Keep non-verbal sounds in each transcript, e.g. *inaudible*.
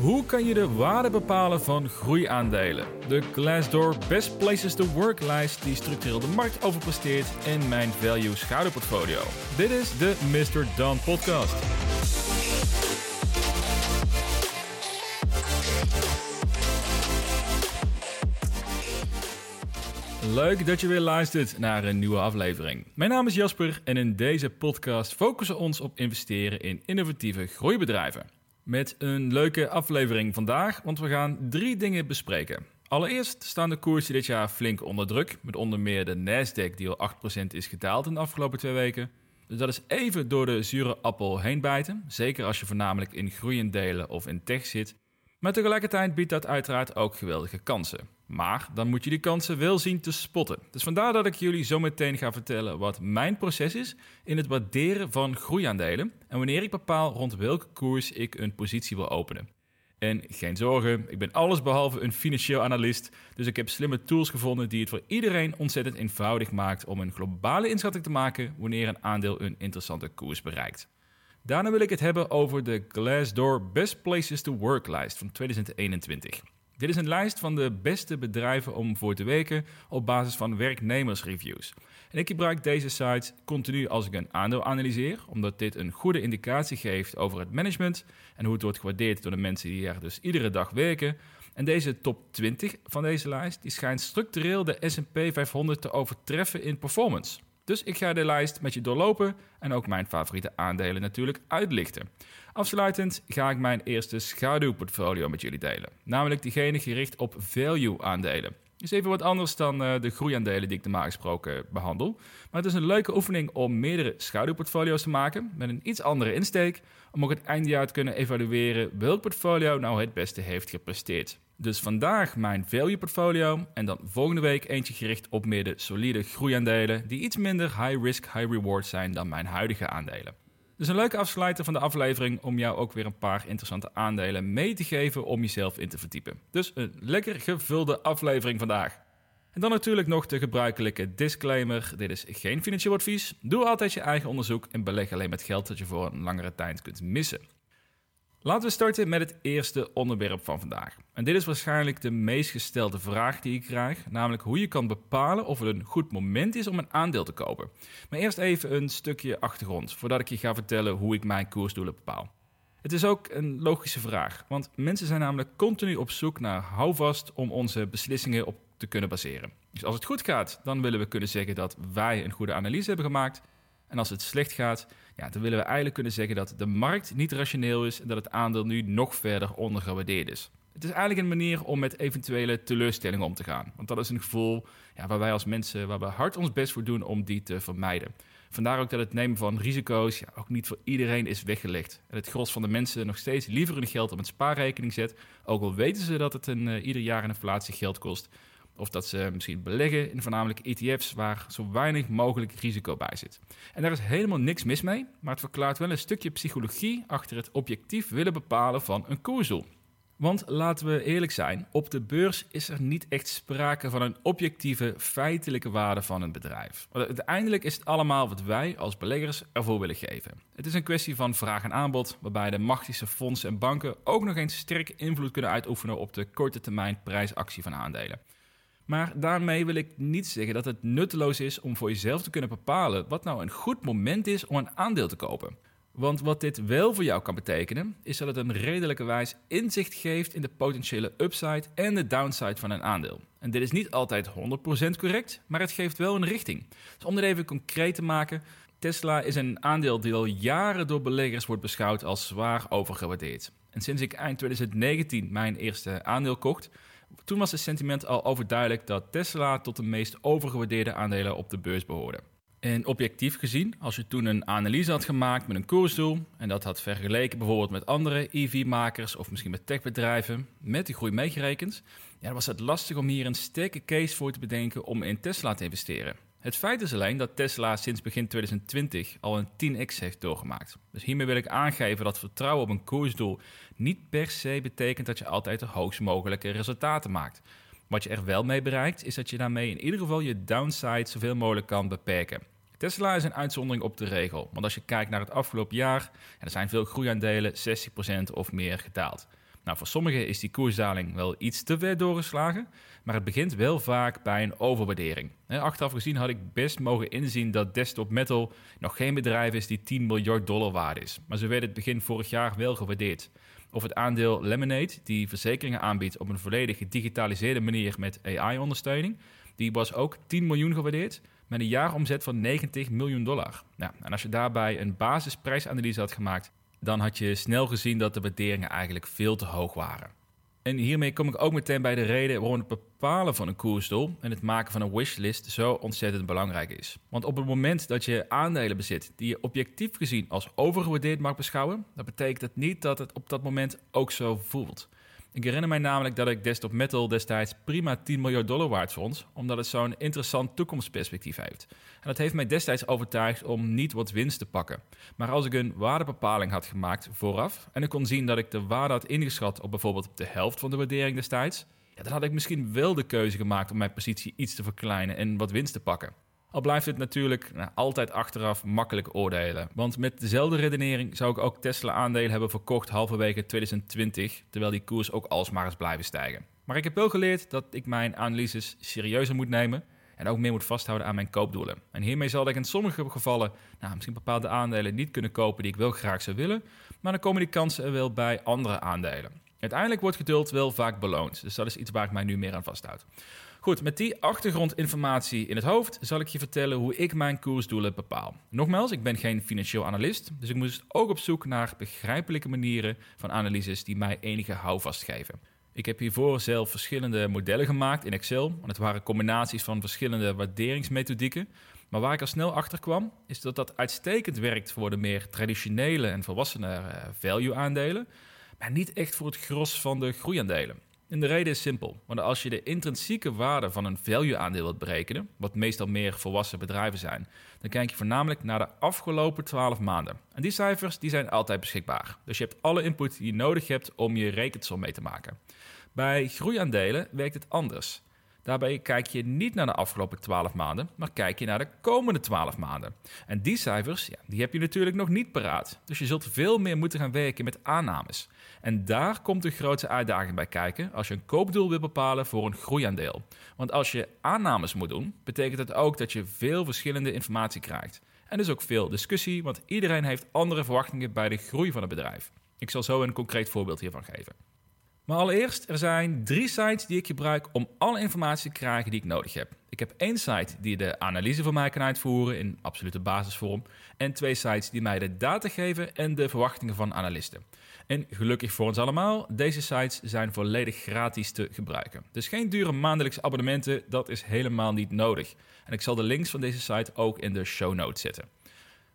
Hoe kan je de waarde bepalen van groeiaandelen? De Glassdoor Best Places to Work lijst die structureel de markt overpresteert en mijn value schouderportfolio. Dit is de Mr. Dan podcast. Leuk dat je weer luistert naar een nieuwe aflevering. Mijn naam is Jasper en in deze podcast focussen we ons op investeren in innovatieve groeibedrijven. Met een leuke aflevering vandaag, want we gaan drie dingen bespreken. Allereerst staan de koersen dit jaar flink onder druk, met onder meer de Nasdaq die al 8% is gedaald in de afgelopen twee weken. Dus dat is even door de zure appel heen bijten, zeker als je voornamelijk in groeiendelen of in tech zit. Maar tegelijkertijd biedt dat uiteraard ook geweldige kansen. Maar dan moet je die kansen wel zien te spotten. Dus vandaar dat ik jullie zo meteen ga vertellen wat mijn proces is in het waarderen van groeiaandelen en wanneer ik bepaal rond welke koers ik een positie wil openen. En geen zorgen, ik ben allesbehalve een financieel analist, dus ik heb slimme tools gevonden die het voor iedereen ontzettend eenvoudig maakt om een globale inschatting te maken wanneer een aandeel een interessante koers bereikt. Daarna wil ik het hebben over de Glassdoor Best Places to Work lijst van 2021. Dit is een lijst van de beste bedrijven om voor te werken op basis van werknemersreviews. En ik gebruik deze site continu als ik een aandeel analyseer, omdat dit een goede indicatie geeft over het management en hoe het wordt gewaardeerd door de mensen die er dus iedere dag werken. En deze top 20 van deze lijst die schijnt structureel de S&P 500 te overtreffen in performance. Dus ik ga de lijst met je doorlopen en ook mijn favoriete aandelen natuurlijk uitlichten. Afsluitend ga ik mijn eerste schaduwportfolio met jullie delen. Namelijk diegene gericht op value aandelen. Is even wat anders dan uh, de groeiaandelen die ik normaal gesproken behandel. Maar het is een leuke oefening om meerdere schaduwportfolio's te maken met een iets andere insteek. Om ook het eindjaar te kunnen evalueren welk portfolio nou het beste heeft gepresteerd. Dus vandaag mijn value portfolio en dan volgende week eentje gericht op meer de solide groeiaandelen die iets minder high risk, high reward zijn dan mijn huidige aandelen. Dus een leuke afsluiter van de aflevering om jou ook weer een paar interessante aandelen mee te geven om jezelf in te verdiepen. Dus een lekker gevulde aflevering vandaag. En dan natuurlijk nog de gebruikelijke disclaimer: dit is geen financieel advies. Doe altijd je eigen onderzoek en beleg alleen met geld dat je voor een langere tijd kunt missen. Laten we starten met het eerste onderwerp van vandaag. En dit is waarschijnlijk de meest gestelde vraag die ik krijg, namelijk hoe je kan bepalen of het een goed moment is om een aandeel te kopen. Maar eerst even een stukje achtergrond, voordat ik je ga vertellen hoe ik mijn koersdoelen bepaal. Het is ook een logische vraag, want mensen zijn namelijk continu op zoek naar houvast om onze beslissingen op te kunnen baseren. Dus als het goed gaat, dan willen we kunnen zeggen dat wij een goede analyse hebben gemaakt. En als het slecht gaat, ja, dan willen we eigenlijk kunnen zeggen dat de markt niet rationeel is en dat het aandeel nu nog verder ondergewaardeerd is. Het is eigenlijk een manier om met eventuele teleurstellingen om te gaan. Want dat is een gevoel ja, waar wij als mensen waar we hard ons best voor doen om die te vermijden. Vandaar ook dat het nemen van risico's ja, ook niet voor iedereen is weggelegd. En het gros van de mensen nog steeds liever hun geld op een spaarrekening zet. Ook al weten ze dat het een, uh, ieder jaar een inflatie geld kost. Of dat ze misschien beleggen in voornamelijk ETF's waar zo weinig mogelijk risico bij zit. En daar is helemaal niks mis mee, maar het verklaart wel een stukje psychologie achter het objectief willen bepalen van een koersdoel. Want laten we eerlijk zijn, op de beurs is er niet echt sprake van een objectieve, feitelijke waarde van een bedrijf. Uiteindelijk is het allemaal wat wij als beleggers ervoor willen geven. Het is een kwestie van vraag en aanbod, waarbij de machtigste fondsen en banken ook nog eens sterke invloed kunnen uitoefenen op de korte termijn prijsactie van aandelen. Maar daarmee wil ik niet zeggen dat het nutteloos is om voor jezelf te kunnen bepalen wat nou een goed moment is om een aandeel te kopen. Want wat dit wel voor jou kan betekenen, is dat het een redelijke wijs inzicht geeft in de potentiële upside en de downside van een aandeel. En dit is niet altijd 100% correct, maar het geeft wel een richting. Dus om dit even concreet te maken, Tesla is een aandeel die al jaren door beleggers wordt beschouwd als zwaar overgewaardeerd. En sinds ik eind 2019 mijn eerste aandeel kocht, toen was het sentiment al overduidelijk dat Tesla tot de meest overgewaardeerde aandelen op de beurs behoorde. En objectief gezien, als je toen een analyse had gemaakt met een koersdoel en dat had vergeleken bijvoorbeeld met andere EV-makers of misschien met techbedrijven, met die groei meegerekend, ja, dan was het lastig om hier een sterke case voor te bedenken om in Tesla te investeren. Het feit is alleen dat Tesla sinds begin 2020 al een 10x heeft doorgemaakt. Dus hiermee wil ik aangeven dat vertrouwen op een koersdoel niet per se betekent dat je altijd de hoogst mogelijke resultaten maakt. Wat je er wel mee bereikt, is dat je daarmee in ieder geval je downside zoveel mogelijk kan beperken. Tesla is een uitzondering op de regel, want als je kijkt naar het afgelopen jaar, er zijn veel groeiaandelen 60% of meer gedaald. Nou, voor sommigen is die koersdaling wel iets te ver doorgeslagen, maar het begint wel vaak bij een overwaardering. Achteraf gezien had ik best mogen inzien dat Desktop Metal nog geen bedrijf is die 10 miljard dollar waard is, maar ze werd het begin vorig jaar wel gewaardeerd. Of het aandeel Lemonade, die verzekeringen aanbiedt op een volledig gedigitaliseerde manier met AI-ondersteuning, die was ook 10 miljoen gewaardeerd met een jaaromzet van 90 miljoen dollar. Nou, en als je daarbij een basisprijsanalyse had gemaakt, dan had je snel gezien dat de waarderingen eigenlijk veel te hoog waren. En hiermee kom ik ook meteen bij de reden waarom het bepalen van een koersdoel en het maken van een wishlist zo ontzettend belangrijk is. Want op het moment dat je aandelen bezit die je objectief gezien als overgewaardeerd mag beschouwen, dat betekent het niet dat het op dat moment ook zo voelt. Ik herinner mij namelijk dat ik Desktop Metal destijds prima 10 miljard dollar waard vond, omdat het zo'n interessant toekomstperspectief heeft. En dat heeft mij destijds overtuigd om niet wat winst te pakken. Maar als ik een waardebepaling had gemaakt vooraf en ik kon zien dat ik de waarde had ingeschat op bijvoorbeeld de helft van de waardering destijds, ja, dan had ik misschien wel de keuze gemaakt om mijn positie iets te verkleinen en wat winst te pakken. Al blijft het natuurlijk nou, altijd achteraf makkelijk oordelen. Want met dezelfde redenering zou ik ook Tesla-aandelen hebben verkocht halverwege 2020, terwijl die koers ook alsmaar eens blijven stijgen. Maar ik heb wel geleerd dat ik mijn analyses serieuzer moet nemen en ook meer moet vasthouden aan mijn koopdoelen. En hiermee zal ik in sommige gevallen nou, misschien bepaalde aandelen niet kunnen kopen die ik wel graag zou willen, maar dan komen die kansen er wel bij andere aandelen. Uiteindelijk wordt geduld wel vaak beloond, dus dat is iets waar ik mij nu meer aan vasthoud. Goed, met die achtergrondinformatie in het hoofd zal ik je vertellen hoe ik mijn koersdoelen bepaal. Nogmaals, ik ben geen financieel analist, dus ik moest ook op zoek naar begrijpelijke manieren van analyses die mij enige houvast geven. Ik heb hiervoor zelf verschillende modellen gemaakt in Excel. Want het waren combinaties van verschillende waarderingsmethodieken. Maar waar ik al snel achter kwam, is dat dat uitstekend werkt voor de meer traditionele en volwassene eh, value-aandelen, maar niet echt voor het gros van de groeiaandelen. En de reden is simpel. Want als je de intrinsieke waarde van een value-aandeel wilt berekenen, wat meestal meer volwassen bedrijven zijn, dan kijk je voornamelijk naar de afgelopen 12 maanden. En die cijfers die zijn altijd beschikbaar. Dus je hebt alle input die je nodig hebt om je rekensom mee te maken. Bij groeiaandelen werkt het anders. Daarbij kijk je niet naar de afgelopen 12 maanden, maar kijk je naar de komende 12 maanden. En die cijfers, ja, die heb je natuurlijk nog niet paraat. Dus je zult veel meer moeten gaan werken met aannames. En daar komt de grootste uitdaging bij kijken als je een koopdoel wil bepalen voor een groeiaandeel. Want als je aannames moet doen, betekent het ook dat je veel verschillende informatie krijgt. En dus ook veel discussie, want iedereen heeft andere verwachtingen bij de groei van het bedrijf. Ik zal zo een concreet voorbeeld hiervan geven. Maar allereerst, er zijn drie sites die ik gebruik om alle informatie te krijgen die ik nodig heb. Ik heb één site die de analyse voor mij kan uitvoeren in absolute basisvorm. En twee sites die mij de data geven en de verwachtingen van analisten. En gelukkig voor ons allemaal, deze sites zijn volledig gratis te gebruiken. Dus geen dure maandelijkse abonnementen, dat is helemaal niet nodig. En ik zal de links van deze site ook in de show notes zetten.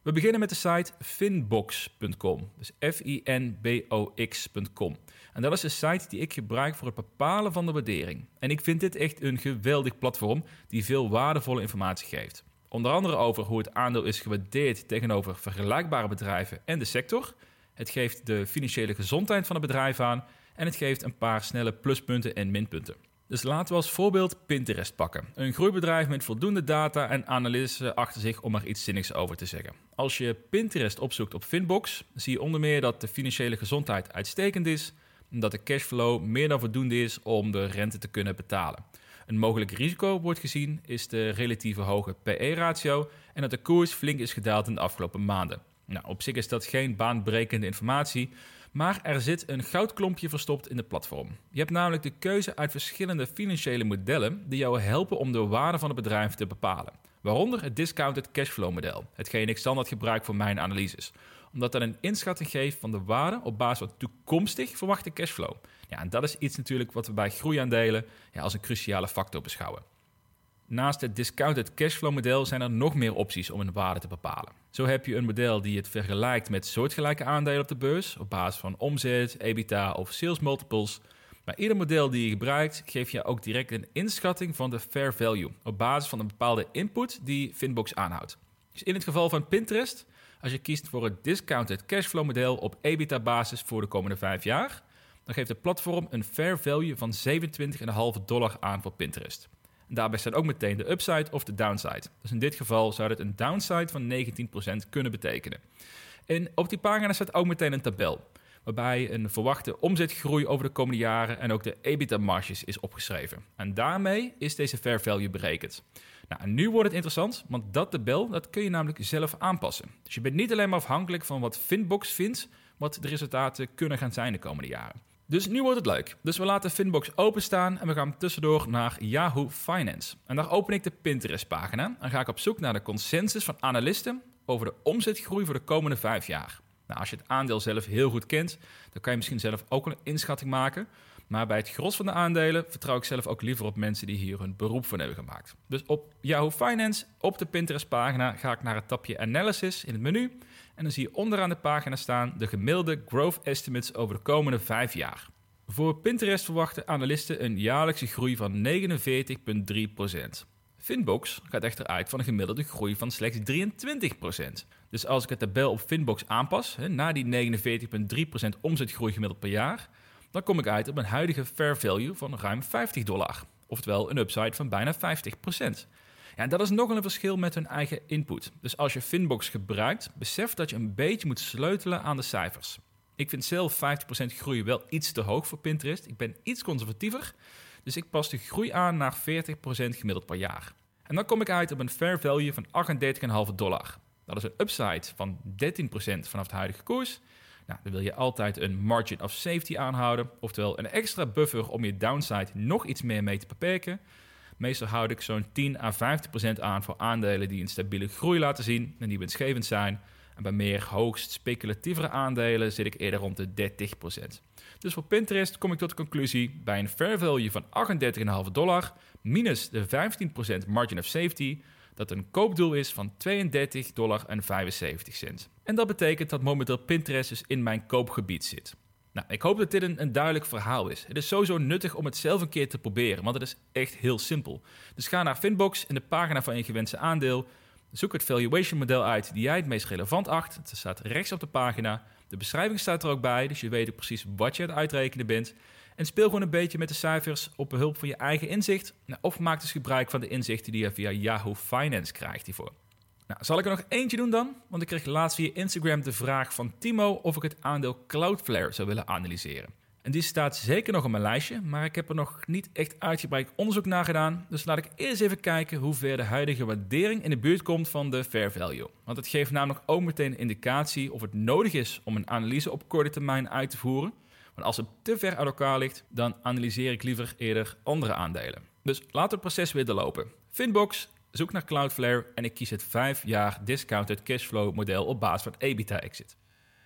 We beginnen met de site finbox.com. Dus F-I-N-B-O-X.com. En dat is de site die ik gebruik voor het bepalen van de waardering. En ik vind dit echt een geweldig platform die veel waardevolle informatie geeft. Onder andere over hoe het aandeel is gewaardeerd tegenover vergelijkbare bedrijven en de sector. Het geeft de financiële gezondheid van het bedrijf aan en het geeft een paar snelle pluspunten en minpunten. Dus laten we als voorbeeld Pinterest pakken. Een groeibedrijf met voldoende data en analyse achter zich om er iets zinnigs over te zeggen. Als je Pinterest opzoekt op Finbox, zie je onder meer dat de financiële gezondheid uitstekend is en dat de cashflow meer dan voldoende is om de rente te kunnen betalen. Een mogelijk risico wordt gezien is de relatieve hoge PE-ratio en dat de koers flink is gedaald in de afgelopen maanden. Nou, op zich is dat geen baanbrekende informatie, maar er zit een goudklompje verstopt in de platform. Je hebt namelijk de keuze uit verschillende financiële modellen die jou helpen om de waarde van het bedrijf te bepalen. Waaronder het discounted cashflow model, hetgeen ik standaard gebruik voor mijn analyses. Omdat dat een inschatting geeft van de waarde op basis van toekomstig verwachte cashflow. Ja, en dat is iets natuurlijk wat we bij groeiaandelen ja, als een cruciale factor beschouwen. Naast het discounted cashflow model zijn er nog meer opties om een waarde te bepalen. Zo heb je een model die het vergelijkt met soortgelijke aandelen op de beurs op basis van omzet, EBITDA of sales multiples. Bij ieder model die je gebruikt geeft je ook direct een inschatting van de fair value op basis van een bepaalde input die Finbox aanhoudt. Dus in het geval van Pinterest, als je kiest voor het discounted cashflow model op EBITDA basis voor de komende vijf jaar, dan geeft het platform een fair value van 27,5 dollar aan voor Pinterest. Daarbij staat ook meteen de upside of de downside. Dus in dit geval zou dit een downside van 19% kunnen betekenen. En op die pagina staat ook meteen een tabel. Waarbij een verwachte omzetgroei over de komende jaren en ook de EBITDA-marges is opgeschreven. En daarmee is deze fair value berekend. Nou, en nu wordt het interessant, want dat tabel dat kun je namelijk zelf aanpassen. Dus je bent niet alleen maar afhankelijk van wat Finbox vindt, wat de resultaten kunnen gaan zijn de komende jaren. Dus nu wordt het leuk. Dus we laten Finbox openstaan en we gaan tussendoor naar Yahoo Finance. En daar open ik de Pinterest-pagina en ga ik op zoek naar de consensus van analisten over de omzetgroei voor de komende vijf jaar. Nou, als je het aandeel zelf heel goed kent, dan kan je misschien zelf ook een inschatting maken. Maar bij het gros van de aandelen vertrouw ik zelf ook liever op mensen die hier hun beroep van hebben gemaakt. Dus op Yahoo Finance, op de Pinterest-pagina, ga ik naar het tapje Analysis in het menu. En dan zie je onderaan de pagina staan de gemiddelde growth estimates over de komende vijf jaar. Voor Pinterest verwachten analisten een jaarlijkse groei van 49,3%. Finbox gaat echter uit van een gemiddelde groei van slechts 23%. Dus als ik het tabel op Finbox aanpas, hè, naar die 49,3% omzetgroei gemiddeld per jaar, dan kom ik uit op een huidige fair value van ruim 50 dollar. Oftewel een upside van bijna 50%. Ja, en dat is nogal een verschil met hun eigen input. Dus als je Finbox gebruikt, besef dat je een beetje moet sleutelen aan de cijfers. Ik vind zelf 50% groei wel iets te hoog voor Pinterest. Ik ben iets conservatiever, dus ik pas de groei aan naar 40% gemiddeld per jaar. En dan kom ik uit op een fair value van 38,5 dollar. Dat is een upside van 13% vanaf de huidige koers. Nou, dan wil je altijd een margin of safety aanhouden, oftewel een extra buffer om je downside nog iets meer mee te beperken. Meestal houd ik zo'n 10 à 50% aan voor aandelen die een stabiele groei laten zien en die winstgevend zijn. En bij meer hoogst speculatievere aandelen zit ik eerder rond de 30%. Dus voor Pinterest kom ik tot de conclusie bij een fair value van 38,5 dollar minus de 15% margin of safety dat een koopdoel is van 32 dollar en 75 cent. En dat betekent dat momenteel Pinterest dus in mijn koopgebied zit. Nou, ik hoop dat dit een, een, duidelijk verhaal is. Het is sowieso nuttig om het zelf een keer te proberen, want het is echt heel simpel. Dus ga naar Finbox in de pagina van je gewenste aandeel. Zoek het valuation model uit die jij het meest relevant acht. Het staat rechts op de pagina. De beschrijving staat er ook bij, dus je weet precies wat je aan het uitrekenen bent. En speel gewoon een beetje met de cijfers op behulp van je eigen inzicht. Nou, of maak dus gebruik van de inzichten die je via Yahoo Finance krijgt hiervoor. Nou, zal ik er nog eentje doen dan? Want ik kreeg laatst via Instagram de vraag van Timo of ik het aandeel Cloudflare zou willen analyseren. En die staat zeker nog op mijn lijstje, maar ik heb er nog niet echt uitgebreid onderzoek naar gedaan. Dus laat ik eerst even kijken hoe ver de huidige waardering in de buurt komt van de fair value. Want het geeft namelijk ook meteen een indicatie of het nodig is om een analyse op korte termijn uit te voeren. Want als het te ver uit elkaar ligt, dan analyseer ik liever eerder andere aandelen. Dus we het proces weer doorlopen. Finbox, zoek naar Cloudflare en ik kies het 5 jaar discounted cashflow model op basis van EBITDA exit.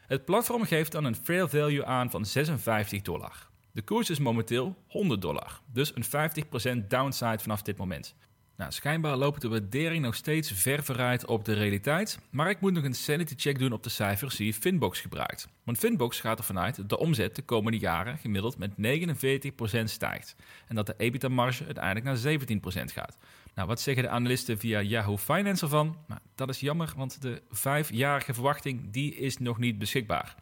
Het platform geeft dan een fair value aan van 56 dollar. De koers is momenteel 100 dollar, dus een 50% downside vanaf dit moment. Nou, schijnbaar loopt de waardering nog steeds ver vooruit op de realiteit, maar ik moet nog een sanity check doen op de cijfers die Finbox gebruikt. Want Finbox gaat ervan uit dat de omzet de komende jaren gemiddeld met 49% stijgt en dat de EBITDA-marge uiteindelijk naar 17% gaat. Nou, wat zeggen de analisten via Yahoo Finance ervan? Nou, dat is jammer, want de vijfjarige verwachting die is nog niet beschikbaar.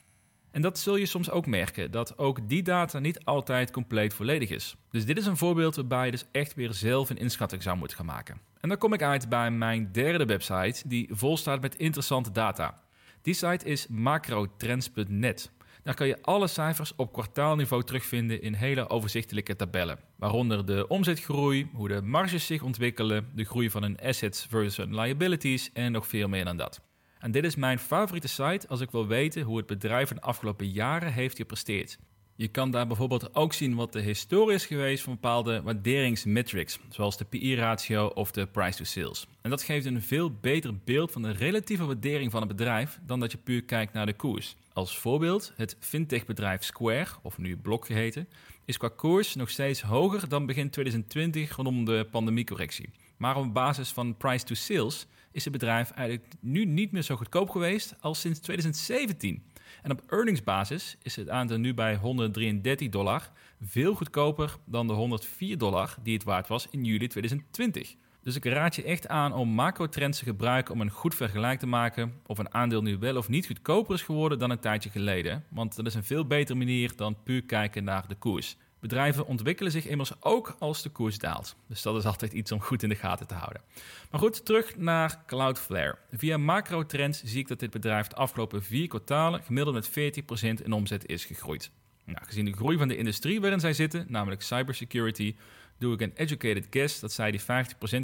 En dat zul je soms ook merken, dat ook die data niet altijd compleet volledig is. Dus dit is een voorbeeld waarbij je dus echt weer zelf een inschatting zou moeten gaan maken. En dan kom ik uit bij mijn derde website, die vol staat met interessante data. Die site is macrotrends.net. Daar kan je alle cijfers op kwartaalniveau terugvinden in hele overzichtelijke tabellen. Waaronder de omzetgroei, hoe de marges zich ontwikkelen, de groei van hun assets versus liabilities en nog veel meer dan dat. En dit is mijn favoriete site als ik wil weten hoe het bedrijf in de afgelopen jaren heeft gepresteerd. Je kan daar bijvoorbeeld ook zien wat de historie is geweest van bepaalde waarderingsmetrics, zoals de PI-ratio of de price to sales. En dat geeft een veel beter beeld van de relatieve waardering van het bedrijf dan dat je puur kijkt naar de koers. Als voorbeeld, het fintechbedrijf Square, of nu Block geheten, is qua koers nog steeds hoger dan begin 2020 rondom de pandemiecorrectie. Maar op basis van price to sales is het bedrijf eigenlijk nu niet meer zo goedkoop geweest als sinds 2017. En op earningsbasis is het aandeel nu bij 133 dollar veel goedkoper dan de 104 dollar die het waard was in juli 2020. Dus ik raad je echt aan om macro-trends te gebruiken om een goed vergelijk te maken of een aandeel nu wel of niet goedkoper is geworden dan een tijdje geleden. Want dat is een veel betere manier dan puur kijken naar de koers. Bedrijven ontwikkelen zich immers ook als de koers daalt. Dus dat is altijd iets om goed in de gaten te houden. Maar goed, terug naar Cloudflare. Via macro-trends zie ik dat dit bedrijf de afgelopen vier kwartalen gemiddeld met 14% in omzet is gegroeid. Nou, gezien de groei van de industrie waarin zij zitten, namelijk cybersecurity, doe ik een educated guess dat zij die 50%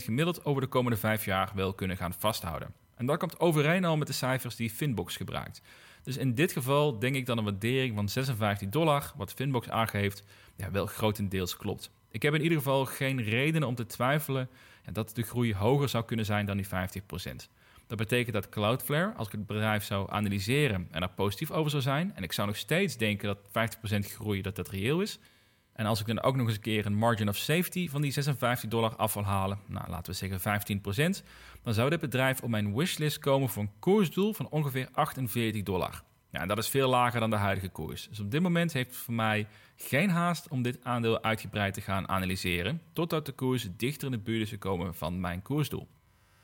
gemiddeld over de komende vijf jaar wel kunnen gaan vasthouden. En dat komt overeen al met de cijfers die Finbox gebruikt. Dus in dit geval denk ik dat een waardering van 56 dollar, wat Finbox aangeeft, ja, wel grotendeels klopt. Ik heb in ieder geval geen reden om te twijfelen dat de groei hoger zou kunnen zijn dan die 50%. Dat betekent dat Cloudflare, als ik het bedrijf zou analyseren en er positief over zou zijn, en ik zou nog steeds denken dat 50% groei dat dat reëel is, en als ik dan ook nog eens een keer een margin of safety van die 56 dollar af wil halen, nou laten we zeggen 15%, dan zou dit bedrijf op mijn wishlist komen voor een koersdoel van ongeveer 48 dollar. Ja, en dat is veel lager dan de huidige koers. Dus op dit moment heeft het voor mij geen haast om dit aandeel uitgebreid te gaan analyseren, totdat de koers dichter in de buurt is gekomen van mijn koersdoel.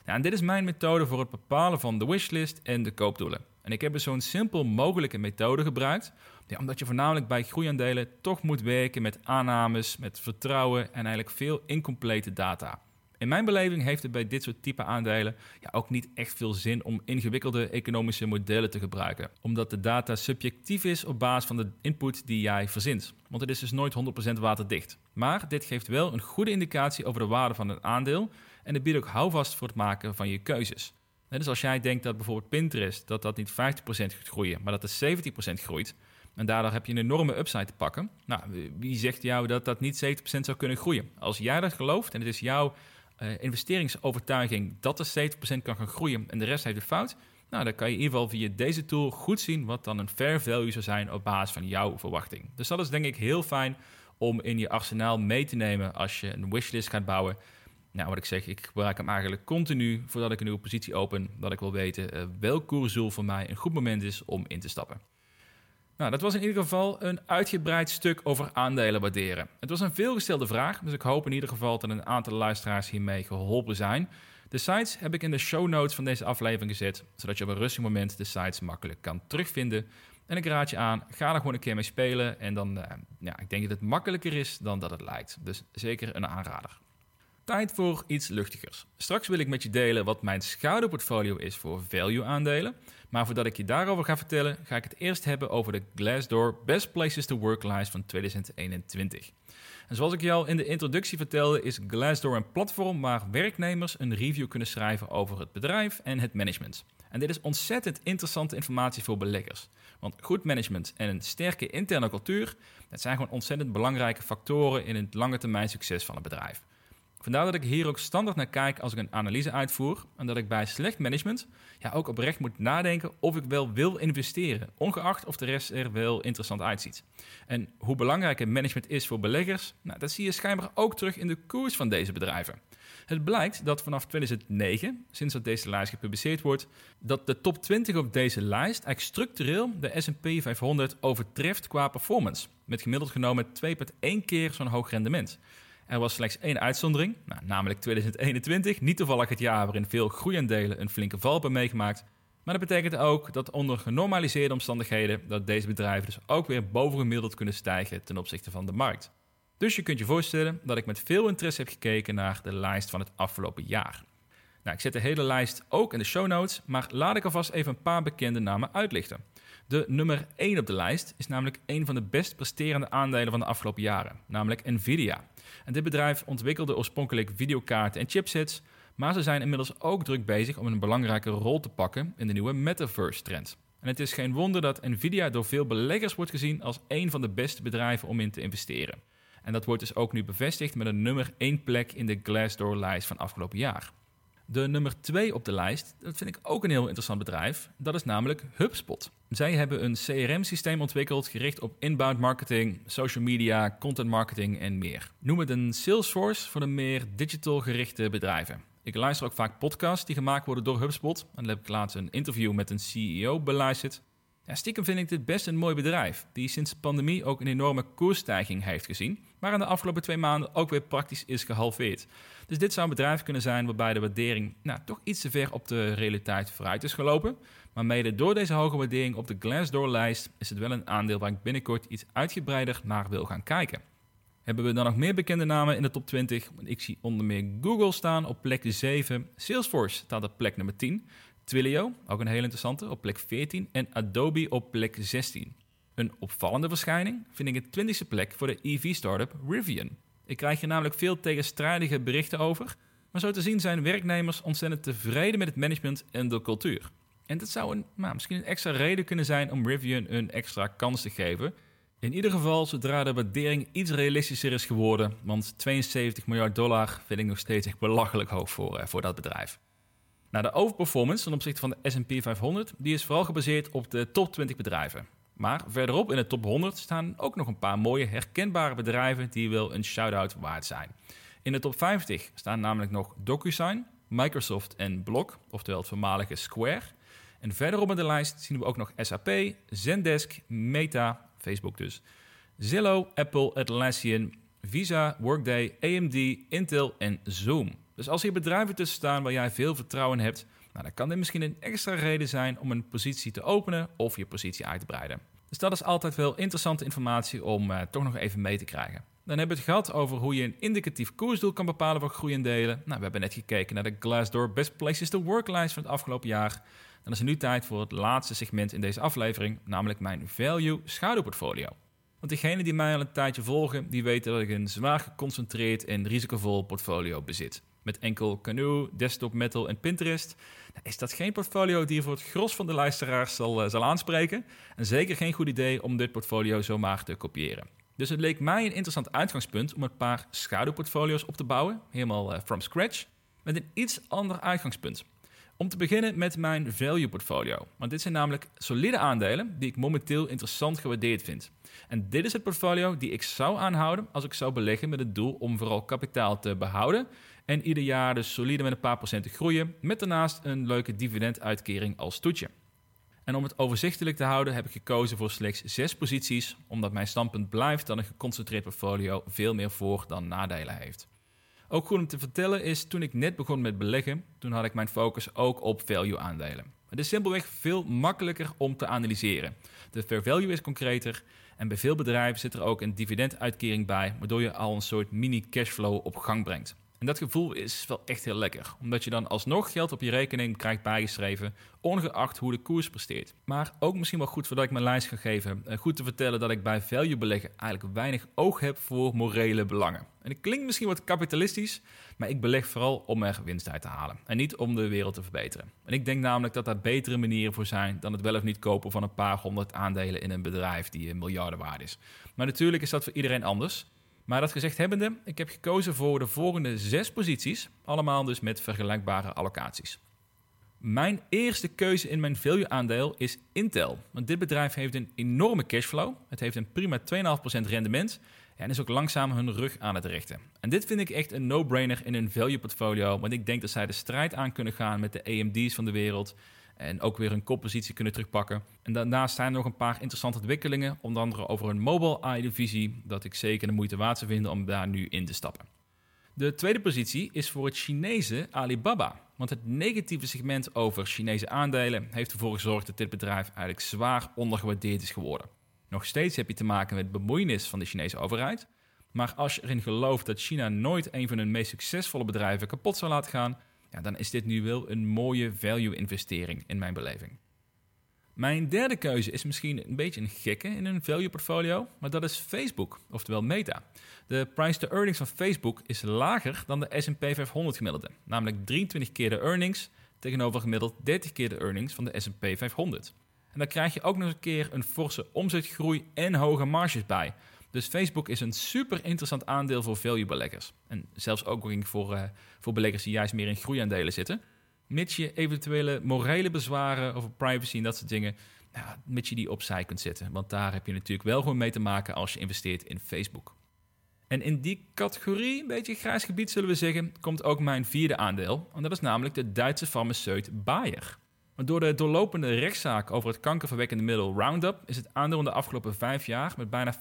En dit is mijn methode voor het bepalen van de wishlist en de koopdoelen. En ik heb dus zo'n simpel mogelijke methode gebruikt, omdat je voornamelijk bij groeiaandelen toch moet werken met aannames, met vertrouwen en eigenlijk veel incomplete data. In mijn beleving heeft het bij dit soort type aandelen ja, ook niet echt veel zin om ingewikkelde economische modellen te gebruiken, omdat de data subjectief is op basis van de input die jij verzint. Want het is dus nooit 100% waterdicht. Maar dit geeft wel een goede indicatie over de waarde van een aandeel en het biedt ook houvast voor het maken van je keuzes. Dus als jij denkt dat bijvoorbeeld Pinterest dat dat niet 50% gaat groeien, maar dat het 70% groeit, en daardoor heb je een enorme upside te pakken. Nou, wie zegt jou dat dat niet 70% zou kunnen groeien? Als jij dat gelooft en het is jouw uh, investeringsovertuiging dat er 70% kan gaan groeien en de rest heeft de fout, nou, dan kan je in ieder geval via deze tool goed zien wat dan een fair value zou zijn op basis van jouw verwachting. Dus dat is denk ik heel fijn om in je arsenaal mee te nemen als je een wishlist gaat bouwen. Nou, wat ik zeg, ik gebruik hem eigenlijk continu voordat ik een nieuwe positie open, dat ik wil weten uh, welk koersdoel voor mij een goed moment is om in te stappen. Nou, dat was in ieder geval een uitgebreid stuk over aandelen waarderen. Het was een veelgestelde vraag, dus ik hoop in ieder geval dat een aantal luisteraars hiermee geholpen zijn. De sites heb ik in de show notes van deze aflevering gezet, zodat je op een rustig moment de sites makkelijk kan terugvinden. En ik raad je aan, ga er gewoon een keer mee spelen en dan, uh, ja, ik denk dat het makkelijker is dan dat het lijkt. Dus zeker een aanrader. Tijd voor iets luchtigers. Straks wil ik met je delen wat mijn schouderportfolio is voor value aandelen. Maar voordat ik je daarover ga vertellen, ga ik het eerst hebben over de Glassdoor Best Places to Work lijst van 2021. En zoals ik je al in de introductie vertelde, is Glassdoor een platform waar werknemers een review kunnen schrijven over het bedrijf en het management. En dit is ontzettend interessante informatie voor beleggers. Want goed management en een sterke interne cultuur, dat zijn gewoon ontzettend belangrijke factoren in het lange termijn succes van een bedrijf. Vandaar dat ik hier ook standaard naar kijk als ik een analyse uitvoer. En dat ik bij slecht management ja, ook oprecht moet nadenken of ik wel wil investeren. Ongeacht of de rest er wel interessant uitziet. En hoe belangrijk het management is voor beleggers, nou, dat zie je schijnbaar ook terug in de koers van deze bedrijven. Het blijkt dat vanaf 2009, sinds dat deze lijst gepubliceerd wordt, dat de top 20 op deze lijst eigenlijk structureel de S&P 500 overtreft qua performance. Met gemiddeld genomen 2,1 keer zo'n hoog rendement. Er was slechts één uitzondering, nou, namelijk 2021. Niet toevallig het jaar waarin veel groeiaandelen een flinke val hebben meegemaakt. Maar dat betekent ook dat onder genormaliseerde omstandigheden dat deze bedrijven dus ook weer bovengemiddeld kunnen stijgen ten opzichte van de markt. Dus je kunt je voorstellen dat ik met veel interesse heb gekeken naar de lijst van het afgelopen jaar. Nou, ik zet de hele lijst ook in de show notes, maar laat ik alvast even een paar bekende namen uitlichten. De nummer 1 op de lijst is namelijk een van de best presterende aandelen van de afgelopen jaren, namelijk Nvidia. En dit bedrijf ontwikkelde oorspronkelijk videokaarten en chipsets, maar ze zijn inmiddels ook druk bezig om een belangrijke rol te pakken in de nieuwe metaverse-trend. En het is geen wonder dat Nvidia door veel beleggers wordt gezien als een van de beste bedrijven om in te investeren. En dat wordt dus ook nu bevestigd met een nummer 1 plek in de Glassdoor-lijst van afgelopen jaar. De nummer 2 op de lijst, dat vind ik ook een heel interessant bedrijf. Dat is namelijk HubSpot. Zij hebben een CRM-systeem ontwikkeld gericht op inbound marketing, social media, content marketing en meer. Noem het een Salesforce voor de meer digital gerichte bedrijven. Ik luister ook vaak podcasts die gemaakt worden door HubSpot. En dan heb ik laatst een interview met een CEO beluisterd. Ja, stiekem vind ik dit best een mooi bedrijf, die sinds de pandemie ook een enorme koersstijging heeft gezien, maar in de afgelopen twee maanden ook weer praktisch is gehalveerd. Dus dit zou een bedrijf kunnen zijn waarbij de waardering nou, toch iets te ver op de realiteit vooruit is gelopen. Maar mede door deze hoge waardering op de Glassdoor-lijst is het wel een aandeel waar ik binnenkort iets uitgebreider naar wil gaan kijken. Hebben we dan nog meer bekende namen in de top 20? Ik zie onder meer Google staan op plek 7. Salesforce staat op plek nummer 10. Twilio, ook een heel interessante, op plek 14. En Adobe op plek 16. Een opvallende verschijning vind ik de 20e plek voor de EV-startup Rivian. Ik krijg hier namelijk veel tegenstrijdige berichten over. Maar zo te zien zijn werknemers ontzettend tevreden met het management en de cultuur. En dat zou een, nou, misschien een extra reden kunnen zijn om Rivian een extra kans te geven. In ieder geval zodra de waardering iets realistischer is geworden, want 72 miljard dollar vind ik nog steeds echt belachelijk hoog voor, eh, voor dat bedrijf. Nou, de overperformance ten opzichte van de S&P 500 die is vooral gebaseerd op de top 20 bedrijven. Maar verderop in de top 100 staan ook nog een paar mooie herkenbare bedrijven die wel een shout-out waard zijn. In de top 50 staan namelijk nog DocuSign, Microsoft en Block, oftewel het voormalige Square. En verderop in de lijst zien we ook nog SAP, Zendesk, Meta, Facebook dus, Zillow, Apple, Atlassian, Visa, Workday, AMD, Intel en Zoom. Dus als hier bedrijven tussen staan waar jij veel vertrouwen hebt, nou, dan kan dit misschien een extra reden zijn om een positie te openen of je positie uit te breiden. Dus dat is altijd wel interessante informatie om uh, toch nog even mee te krijgen. Dan hebben we het gehad over hoe je een indicatief koersdoel kan bepalen voor groeiendelen. Nou, we hebben net gekeken naar de Glassdoor Best Places to Work lijst van het afgelopen jaar. Dan is het nu tijd voor het laatste segment in deze aflevering, namelijk mijn value schaduwportfolio. Want diegenen die mij al een tijdje volgen, die weten dat ik een zwaar geconcentreerd en risicovol portfolio bezit. Met enkel Canoe, Desktop Metal en Pinterest. Nou, is dat geen portfolio die voor het gros van de luisteraars zal, uh, zal aanspreken? En zeker geen goed idee om dit portfolio zomaar te kopiëren. Dus het leek mij een interessant uitgangspunt om een paar schaduwportfolio's op te bouwen, helemaal uh, from scratch, met een iets ander uitgangspunt. Om te beginnen met mijn value portfolio. Want dit zijn namelijk solide aandelen die ik momenteel interessant gewaardeerd vind. En dit is het portfolio die ik zou aanhouden als ik zou beleggen met het doel om vooral kapitaal te behouden en ieder jaar dus solide met een paar procent te groeien, met daarnaast een leuke dividenduitkering als toetje. En om het overzichtelijk te houden heb ik gekozen voor slechts zes posities, omdat mijn standpunt blijft dat een geconcentreerd portfolio veel meer voor- dan nadelen heeft. Ook goed om te vertellen is, toen ik net begon met beleggen, toen had ik mijn focus ook op value aandelen. Het is simpelweg veel makkelijker om te analyseren. De fair value is concreter en bij veel bedrijven zit er ook een dividenduitkering bij, waardoor je al een soort mini cashflow op gang brengt. En dat gevoel is wel echt heel lekker, omdat je dan alsnog geld op je rekening krijgt bijgeschreven, ongeacht hoe de koers presteert. Maar ook misschien wel goed voordat ik mijn lijst ga geven, eh, goed te vertellen dat ik bij value beleggen eigenlijk weinig oog heb voor morele belangen. En het klinkt misschien wat kapitalistisch, maar ik beleg vooral om er winst uit te halen en niet om de wereld te verbeteren. En ik denk namelijk dat daar betere manieren voor zijn dan het wel of niet kopen van een paar honderd aandelen in een bedrijf die een miljarden waard is. Maar natuurlijk is dat voor iedereen anders. Maar dat gezegd hebbende, ik heb gekozen voor de volgende zes posities, allemaal dus met vergelijkbare allocaties. Mijn eerste keuze in mijn value aandeel is Intel. Want dit bedrijf heeft een enorme cashflow. Het heeft een prima 2,5% rendement en is ook langzaam hun rug aan het richten. En dit vind ik echt een no-brainer in een value portfolio, want ik denk dat zij de strijd aan kunnen gaan met de AMD's van de wereld en ook weer een koppositie kunnen terugpakken. En daarnaast zijn er nog een paar interessante ontwikkelingen, onder andere over een mobile AI-divisie, dat ik zeker de moeite waard zou vinden om daar nu in te stappen. De tweede positie is voor het Chinese Alibaba. Want het negatieve segment over Chinese aandelen heeft ervoor gezorgd dat dit bedrijf eigenlijk zwaar ondergewaardeerd is geworden. Nog steeds heb je te maken met bemoeienis van de Chinese overheid. Maar als je erin gelooft dat China nooit een van hun meest succesvolle bedrijven kapot zal laten gaan, ja, dan is dit nu wel een mooie value-investering in mijn beleving. Mijn derde keuze is misschien een beetje een gekke in een value portfolio, maar dat is Facebook, oftewel Meta. De price to earnings van Facebook is lager dan de S&P 500 gemiddelde, namelijk 23 keer de earnings tegenover gemiddeld 30 keer de earnings van de S&P 500. En dan krijg je ook nog een keer een forse omzetgroei en hoge marges bij. Dus Facebook is een super interessant aandeel voor value beleggers. En zelfs ook voor, uh, voor beleggers die juist meer in groeiaandelen zitten. Mits je eventuele morele bezwaren over privacy en dat soort dingen, mits je die opzij kunt zetten. Want daar heb je natuurlijk wel gewoon mee te maken als je investeert in Facebook. En in die categorie, een beetje grijs gebied zullen we zeggen, komt ook mijn vierde aandeel. En dat is namelijk de Duitse farmaceut Bayer. Door de doorlopende rechtszaak over het kankerverwekkende middel Roundup is het aandeel in de afgelopen vijf jaar met bijna 50%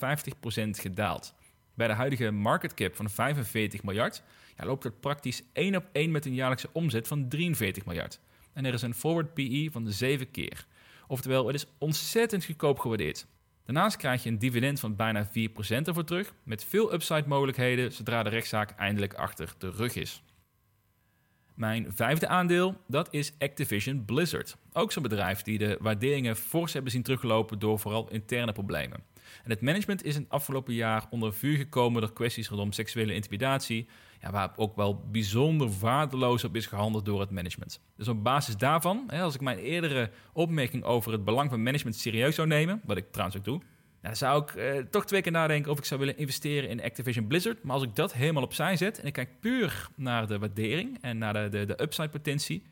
gedaald. Bij de huidige market cap van 45 miljard ja, loopt het praktisch één op één met een jaarlijkse omzet van 43 miljard. En er is een forward PE van 7 keer. Oftewel, het is ontzettend goedkoop gewaardeerd. Daarnaast krijg je een dividend van bijna 4% ervoor terug, met veel upside mogelijkheden zodra de rechtszaak eindelijk achter de rug is. Mijn vijfde aandeel, dat is Activision Blizzard. Ook zo'n bedrijf die de waarderingen fors hebben zien teruglopen door vooral interne problemen. En het management is in het afgelopen jaar onder vuur gekomen door kwesties rondom seksuele intimidatie, ja, waar ook wel bijzonder waardeloos op is gehandeld door het management. Dus op basis daarvan, als ik mijn eerdere opmerking over het belang van management serieus zou nemen, wat ik trouwens ook doe, dan zou ik eh, toch twee keer nadenken of ik zou willen investeren in Activision Blizzard. Maar als ik dat helemaal opzij zet en ik kijk puur naar de waardering en naar de, de, de upside potentie,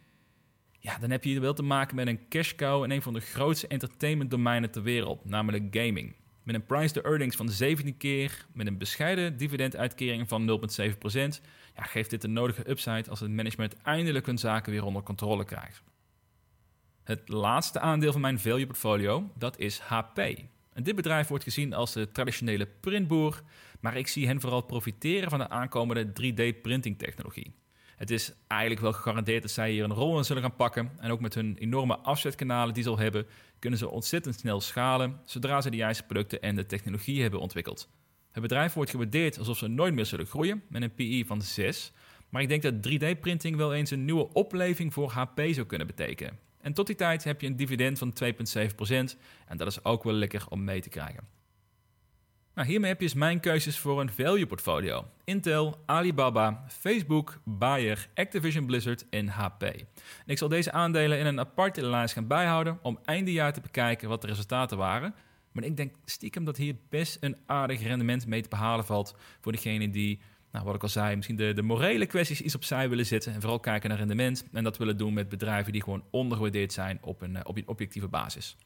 ja, dan heb je wel te maken met een cash cow in een van de grootste entertainment domeinen ter wereld, namelijk gaming. Met een price to earnings van 17 keer, met een bescheiden dividenduitkering van 0,7%, ja, geeft dit de nodige upside als het management eindelijk hun zaken weer onder controle krijgt. Het laatste aandeel van mijn value portfolio, dat is HP. En dit bedrijf wordt gezien als de traditionele printboer, maar ik zie hen vooral profiteren van de aankomende 3D-printing technologie. Het is eigenlijk wel gegarandeerd dat zij hier een rol in zullen gaan pakken. En ook met hun enorme afzetkanalen die ze al hebben, kunnen ze ontzettend snel schalen zodra ze de juiste producten en de technologie hebben ontwikkeld. Het bedrijf wordt gewaardeerd alsof ze nooit meer zullen groeien, met een PI van 6. Maar ik denk dat 3D-printing wel eens een nieuwe opleving voor HP zou kunnen betekenen. En tot die tijd heb je een dividend van 2,7% en dat is ook wel lekker om mee te krijgen. Nou, hiermee heb je dus mijn keuzes voor een value portfolio. Intel, Alibaba, Facebook, Bayer, Activision Blizzard en HP. Ik zal deze aandelen in een aparte lijst gaan bijhouden om eindejaar te bekijken wat de resultaten waren. Maar ik denk stiekem dat hier best een aardig rendement mee te behalen valt voor degene die, nou, wat ik al zei, misschien de, de morele kwesties iets opzij willen zetten en vooral kijken naar rendement. En dat willen doen met bedrijven die gewoon ondergewaardeerd zijn op een, eh, op een objectieve basis.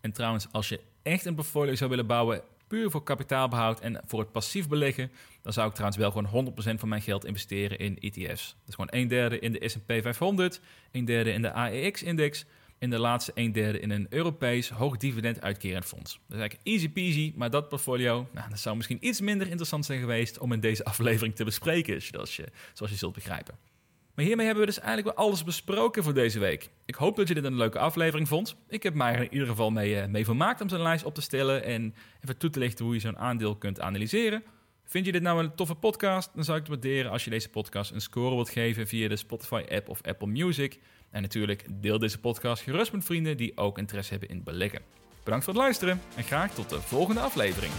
En trouwens, als je echt een portfolio zou willen bouwen puur voor kapitaalbehoud en voor het passief beleggen, dan zou ik trouwens wel gewoon 100% van mijn geld investeren in ETF's. Is gewoon een derde in de S&P 500, een derde in de AEX-index en de laatste een derde in een Europees hoog dividend uitkerend fonds. Dat is eigenlijk easy peasy, maar dat portfolio, nou, dat zou misschien iets minder interessant zijn geweest om in deze *laughs* aflevering te bespreken, zoals je, zoals je zult begrijpen. Maar hiermee hebben we dus eigenlijk wel alles besproken voor deze week. Ik hoop dat je dit een leuke aflevering vond. Ik heb mij er in ieder geval mee, uh, mee vermaakt om zo'n lijst op te stellen en even toe te lichten hoe je zo'n aandeel kunt analyseren. Vind je dit nou een toffe podcast? Dan zou ik het waarderen als je deze podcast een score wilt geven via de Spotify-app of Apple Music. En natuurlijk deel deze podcast gerust met vrienden die ook interesse hebben in beleggen. Bedankt voor het luisteren en graag tot de volgende aflevering.